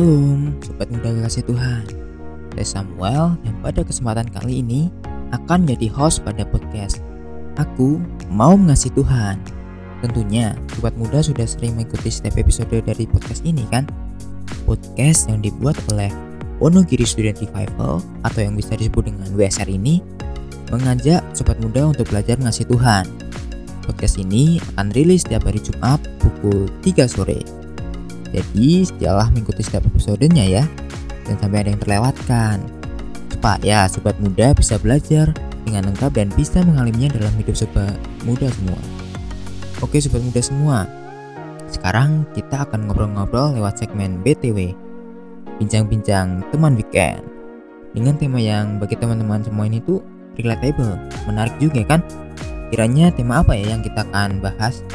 Shalom, Sobat Muda Kasih Tuhan. Saya Samuel yang pada kesempatan kali ini akan menjadi host pada podcast Aku mau mengasihi Tuhan. Tentunya, Sobat Muda sudah sering mengikuti setiap episode dari podcast ini kan? Podcast yang dibuat oleh Wonogiri Student Revival atau yang bisa disebut dengan WSR ini mengajak Sobat Muda untuk belajar mengasihi Tuhan. Podcast ini akan rilis setiap hari Jumat pukul 3 sore jadi setialah mengikuti setiap episodenya ya Dan sampai ada yang terlewatkan Supaya sobat muda bisa belajar dengan lengkap dan bisa mengalaminya dalam hidup sobat muda semua Oke sobat muda semua Sekarang kita akan ngobrol-ngobrol lewat segmen BTW Bincang-bincang teman weekend Dengan tema yang bagi teman-teman semua ini tuh relatable Menarik juga kan? Kiranya tema apa ya yang kita akan bahas?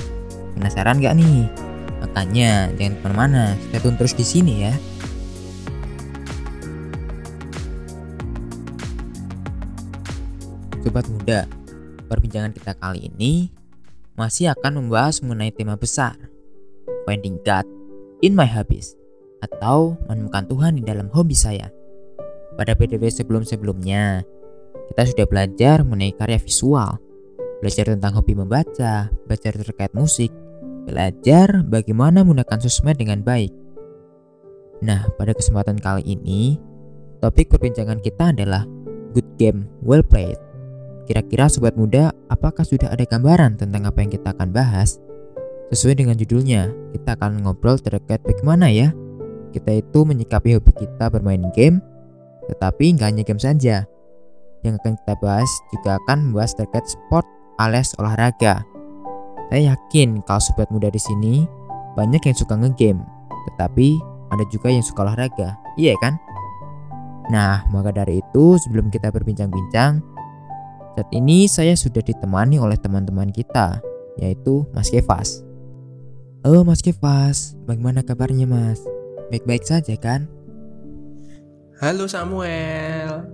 Penasaran gak nih? Makanya jangan ke mana-mana, stay tune terus di sini ya. Sobat muda, perbincangan kita kali ini masih akan membahas mengenai tema besar, Finding God in My Hobbies, atau menemukan Tuhan di dalam hobi saya. Pada PDW sebelum-sebelumnya, kita sudah belajar mengenai karya visual, belajar tentang hobi membaca, belajar terkait musik, Belajar bagaimana menggunakan sosmed dengan baik. Nah, pada kesempatan kali ini, topik perbincangan kita adalah Good Game Well Played. Kira-kira sobat muda, apakah sudah ada gambaran tentang apa yang kita akan bahas? Sesuai dengan judulnya, kita akan ngobrol terkait bagaimana ya kita itu menyikapi hobi kita bermain game, tetapi nggak hanya game saja. Yang akan kita bahas juga akan membahas terkait sport alias olahraga. Saya yakin kalau sobat muda di sini banyak yang suka ngegame, tetapi ada juga yang suka olahraga. Iya kan? Nah, maka dari itu sebelum kita berbincang-bincang, saat ini saya sudah ditemani oleh teman-teman kita, yaitu Mas Kevas. Halo Mas Kevas, bagaimana kabarnya Mas? Baik-baik saja kan? Halo Samuel.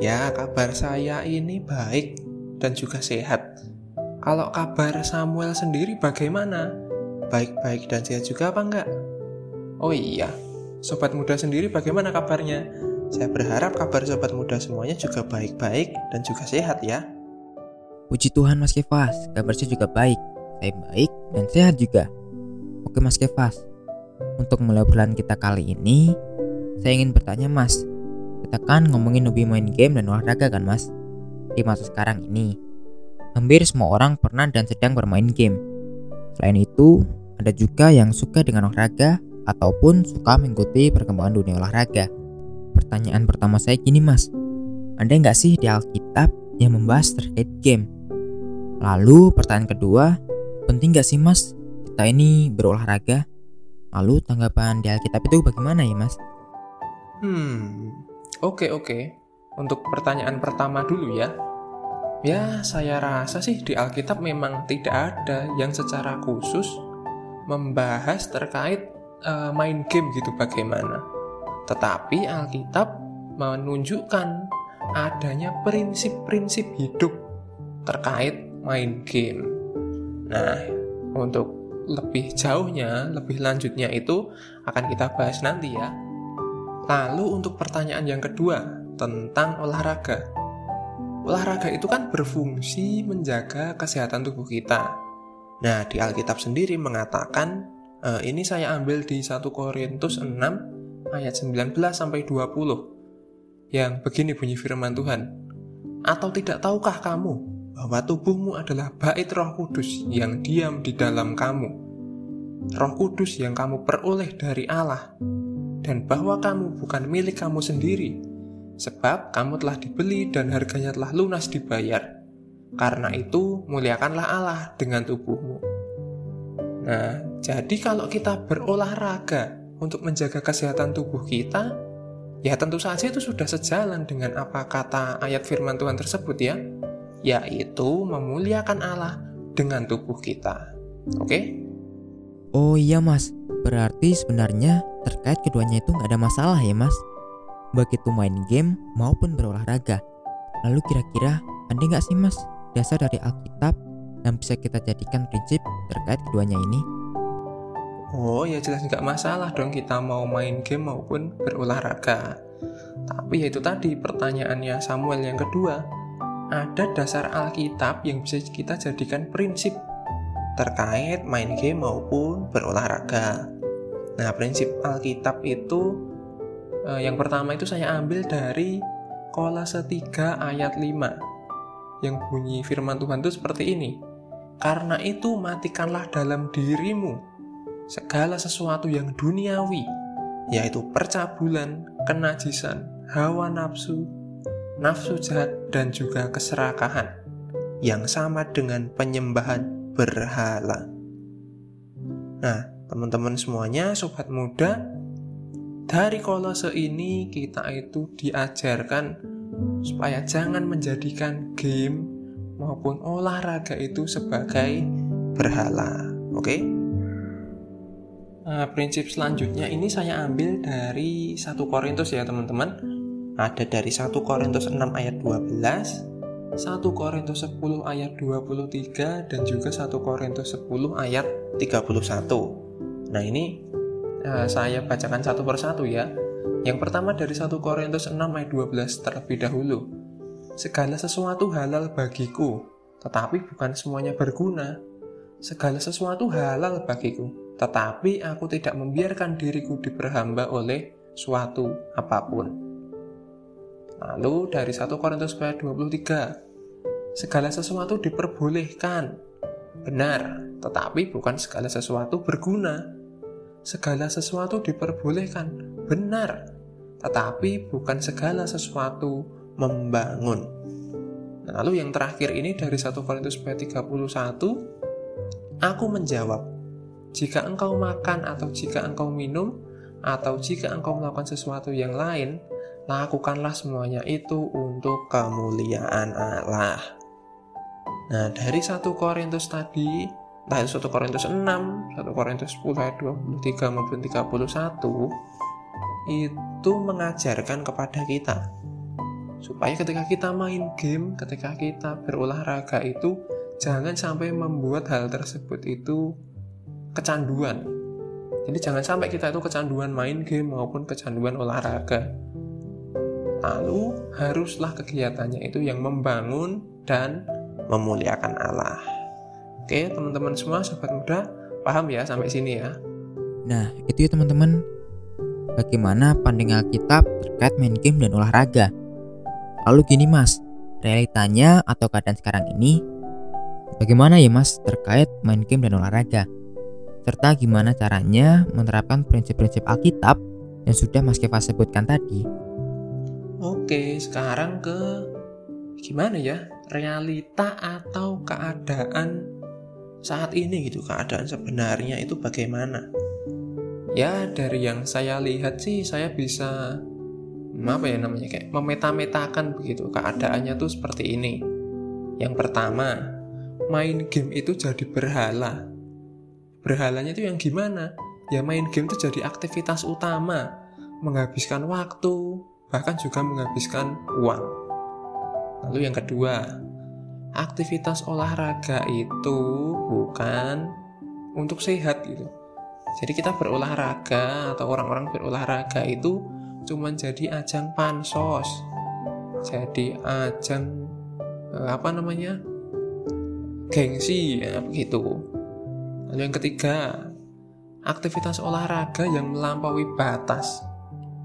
Ya, kabar saya ini baik dan juga sehat. Kalau kabar Samuel sendiri bagaimana? Baik-baik dan sehat juga apa enggak? Oh iya, sobat muda sendiri bagaimana kabarnya? Saya berharap kabar sobat muda semuanya juga baik-baik dan juga sehat ya. Puji Tuhan Mas Kevas, kabar saya juga baik. Saya baik dan sehat juga. Oke Mas Kevas, untuk mulai obrolan kita kali ini, saya ingin bertanya Mas. Kita kan ngomongin hobi main game dan olahraga kan Mas? Di masa sekarang ini, hampir semua orang pernah dan sedang bermain game. Selain itu, ada juga yang suka dengan olahraga ataupun suka mengikuti perkembangan dunia olahraga. Pertanyaan pertama saya gini mas, ada nggak sih di Alkitab yang membahas terkait game? Lalu pertanyaan kedua, penting nggak sih mas kita ini berolahraga? Lalu tanggapan di Alkitab itu bagaimana ya mas? Hmm, oke okay, oke. Okay. Untuk pertanyaan pertama dulu ya, Ya, saya rasa sih di Alkitab memang tidak ada yang secara khusus membahas terkait uh, main game gitu bagaimana. Tetapi Alkitab menunjukkan adanya prinsip-prinsip hidup terkait main game. Nah, untuk lebih jauhnya, lebih lanjutnya itu akan kita bahas nanti ya. Lalu untuk pertanyaan yang kedua tentang olahraga olahraga itu kan berfungsi menjaga kesehatan tubuh kita. Nah, di Alkitab sendiri mengatakan, eh, ini saya ambil di 1 Korintus 6 ayat 19 sampai 20. Yang begini bunyi firman Tuhan. Atau tidak tahukah kamu bahwa tubuhmu adalah bait Roh Kudus yang diam di dalam kamu? Roh Kudus yang kamu peroleh dari Allah dan bahwa kamu bukan milik kamu sendiri, sebab kamu telah dibeli dan harganya telah lunas dibayar. Karena itu, muliakanlah Allah dengan tubuhmu. Nah, jadi kalau kita berolahraga untuk menjaga kesehatan tubuh kita, ya tentu saja itu sudah sejalan dengan apa kata ayat firman Tuhan tersebut ya, yaitu memuliakan Allah dengan tubuh kita. Oke? Oh iya mas, berarti sebenarnya terkait keduanya itu nggak ada masalah ya mas? Baik itu main game maupun berolahraga. Lalu kira-kira ada nggak sih mas dasar dari Alkitab yang bisa kita jadikan prinsip terkait keduanya ini? Oh ya jelas nggak masalah dong kita mau main game maupun berolahraga. Tapi ya itu tadi pertanyaannya Samuel yang kedua. Ada dasar Alkitab yang bisa kita jadikan prinsip terkait main game maupun berolahraga. Nah, prinsip Alkitab itu eh, yang pertama itu saya ambil dari Kolase 3 ayat 5 yang bunyi firman Tuhan itu seperti ini. Karena itu matikanlah dalam dirimu segala sesuatu yang duniawi, yaitu percabulan, kenajisan, hawa nafsu, nafsu jahat, dan juga keserakahan, yang sama dengan penyembahan berhala. Nah, teman-teman semuanya, sobat muda, dari kolose ini kita itu diajarkan supaya jangan menjadikan game maupun olahraga itu sebagai berhala. Oke? Okay? Nah, prinsip selanjutnya ini saya ambil dari 1 Korintus ya teman-teman. Ada dari 1 Korintus 6 ayat 12, 1 Korintus 10 ayat 23, dan juga 1 Korintus 10 ayat 31. Nah ini uh, saya bacakan satu persatu ya. Yang pertama dari 1 Korintus 6 ayat 12 terlebih dahulu. Segala sesuatu halal bagiku, tetapi bukan semuanya berguna. Segala sesuatu halal bagiku, tetapi aku tidak membiarkan diriku diperhamba oleh suatu apa pun. Lalu dari 1 Korintus ayat 23, segala sesuatu diperbolehkan, benar, tetapi bukan segala sesuatu berguna segala sesuatu diperbolehkan, benar, tetapi bukan segala sesuatu membangun. Nah, lalu yang terakhir ini dari 1 Korintus 31, aku menjawab, jika engkau makan atau jika engkau minum, atau jika engkau melakukan sesuatu yang lain, lakukanlah semuanya itu untuk kemuliaan Allah. Nah, dari 1 Korintus tadi, entah itu 1 Korintus 6, 1 Korintus 10 ayat 23 maupun 31 itu mengajarkan kepada kita supaya ketika kita main game, ketika kita berolahraga itu jangan sampai membuat hal tersebut itu kecanduan. Jadi jangan sampai kita itu kecanduan main game maupun kecanduan olahraga. Lalu haruslah kegiatannya itu yang membangun dan memuliakan Allah. Oke, teman-teman semua, sobat muda, paham ya sampai sini ya? Nah, itu ya teman-teman. Bagaimana pandangan Alkitab terkait main game dan olahraga? Lalu gini mas, realitanya atau keadaan sekarang ini Bagaimana ya mas terkait main game dan olahraga? Serta gimana caranya menerapkan prinsip-prinsip Alkitab yang sudah Mas Keva sebutkan tadi? Oke, sekarang ke gimana ya? Realita atau keadaan saat ini gitu keadaan sebenarnya itu bagaimana? Ya dari yang saya lihat sih saya bisa apa ya namanya kayak memeta-metakan begitu keadaannya tuh seperti ini. Yang pertama main game itu jadi berhala. Berhalanya itu yang gimana? Ya main game itu jadi aktivitas utama. Menghabiskan waktu bahkan juga menghabiskan uang. Lalu yang kedua aktivitas olahraga itu bukan untuk sehat gitu. Jadi kita berolahraga atau orang-orang berolahraga itu cuma jadi ajang pansos. Jadi ajang eh, apa namanya? gengsi ya begitu. Lalu yang ketiga, aktivitas olahraga yang melampaui batas.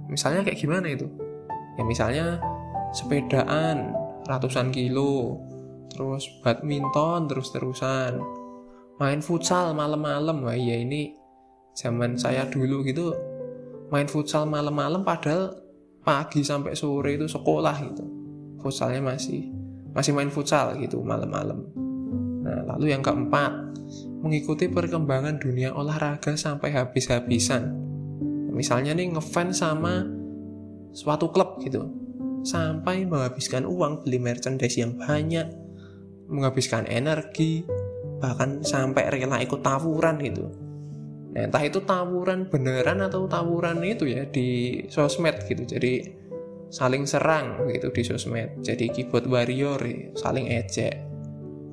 Misalnya kayak gimana itu? Ya misalnya sepedaan ratusan kilo, terus badminton terus-terusan. Main futsal malam-malam. Wah ya ini zaman saya dulu gitu main futsal malam-malam padahal pagi sampai sore itu sekolah gitu. Futsalnya masih masih main futsal gitu malam-malam. Nah lalu yang keempat mengikuti perkembangan dunia olahraga sampai habis-habisan. Misalnya nih ngefans sama suatu klub gitu. Sampai menghabiskan uang beli merchandise yang banyak menghabiskan energi, bahkan sampai rela ikut tawuran gitu. Nah, entah itu tawuran beneran atau tawuran itu ya di sosmed gitu. Jadi saling serang gitu di sosmed. Jadi keyboard warrior saling ejek.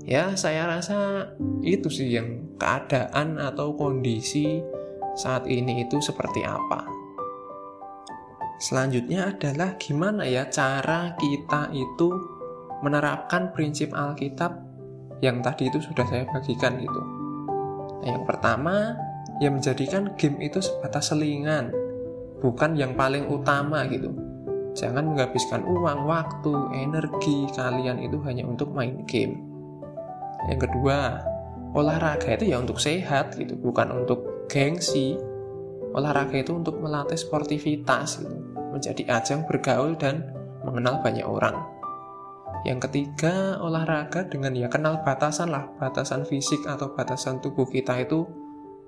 Ya, saya rasa itu sih yang keadaan atau kondisi saat ini itu seperti apa. Selanjutnya adalah gimana ya cara kita itu menerapkan prinsip Alkitab yang tadi itu sudah saya bagikan gitu. Nah, yang pertama, ya menjadikan game itu sebatas selingan, bukan yang paling utama gitu. Jangan menghabiskan uang, waktu, energi kalian itu hanya untuk main game. Yang kedua, olahraga itu ya untuk sehat gitu, bukan untuk gengsi. Olahraga itu untuk melatih sportivitas gitu menjadi ajang bergaul dan mengenal banyak orang. Yang ketiga, olahraga dengan ya kenal batasan lah, batasan fisik atau batasan tubuh kita itu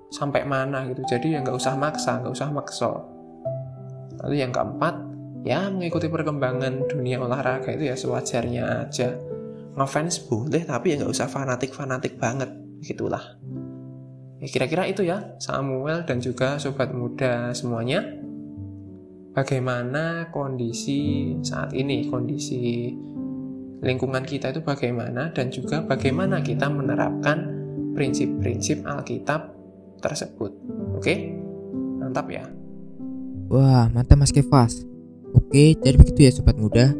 sampai mana gitu. Jadi ya nggak usah maksa, nggak usah makso. Lalu yang keempat, ya mengikuti perkembangan dunia olahraga itu ya sewajarnya aja. Ngefans boleh, tapi ya nggak usah fanatik-fanatik banget, gitulah. Ya kira-kira itu ya, Samuel dan juga sobat muda semuanya bagaimana kondisi saat ini, kondisi lingkungan kita itu bagaimana dan juga bagaimana kita menerapkan prinsip-prinsip Alkitab tersebut. Oke? Mantap ya. Wah, mantap Mas Kevas. Oke, jadi begitu ya sobat muda.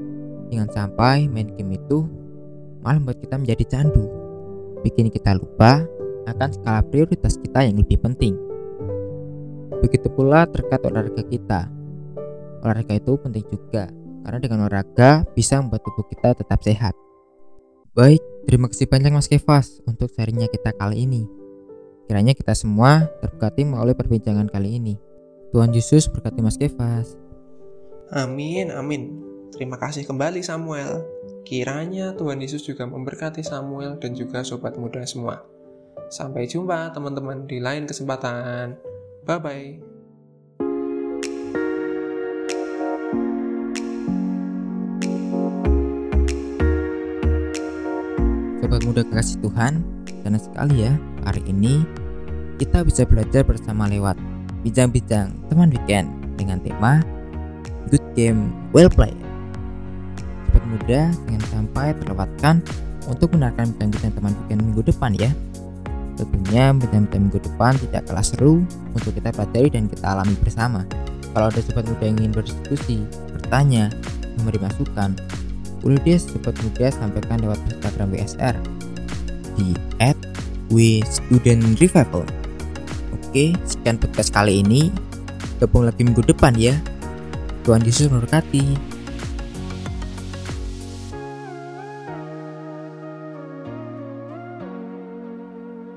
Jangan sampai main game itu malah membuat kita menjadi candu. Bikin kita lupa akan skala prioritas kita yang lebih penting. Begitu pula terkait olahraga kita olahraga itu penting juga karena dengan olahraga bisa membuat tubuh kita tetap sehat. Baik, terima kasih banyak Mas Kevas untuk sharingnya kita kali ini. Kiranya kita semua terberkati melalui perbincangan kali ini. Tuhan Yesus berkati Mas Kevas. Amin, amin. Terima kasih kembali Samuel. Kiranya Tuhan Yesus juga memberkati Samuel dan juga sobat muda semua. Sampai jumpa teman-teman di lain kesempatan. Bye-bye. Sobat muda kasih Tuhan, senang sekali ya hari ini kita bisa belajar bersama lewat bincang-bincang teman weekend dengan tema Good Game Well Played. Sobat muda, jangan sampai terlewatkan untuk mendengarkan bincang-bincang teman weekend minggu depan ya. Tentunya bincang-bincang minggu depan tidak kalah seru untuk kita pelajari dan kita alami bersama. Kalau ada sobat muda yang ingin berdiskusi, bertanya, memberi masukan, deh sobat muda sampaikan lewat Instagram WSR di at Student Revival. Oke, sekian podcast kali ini. Gabung lagi minggu depan ya. Tuhan Yesus memberkati.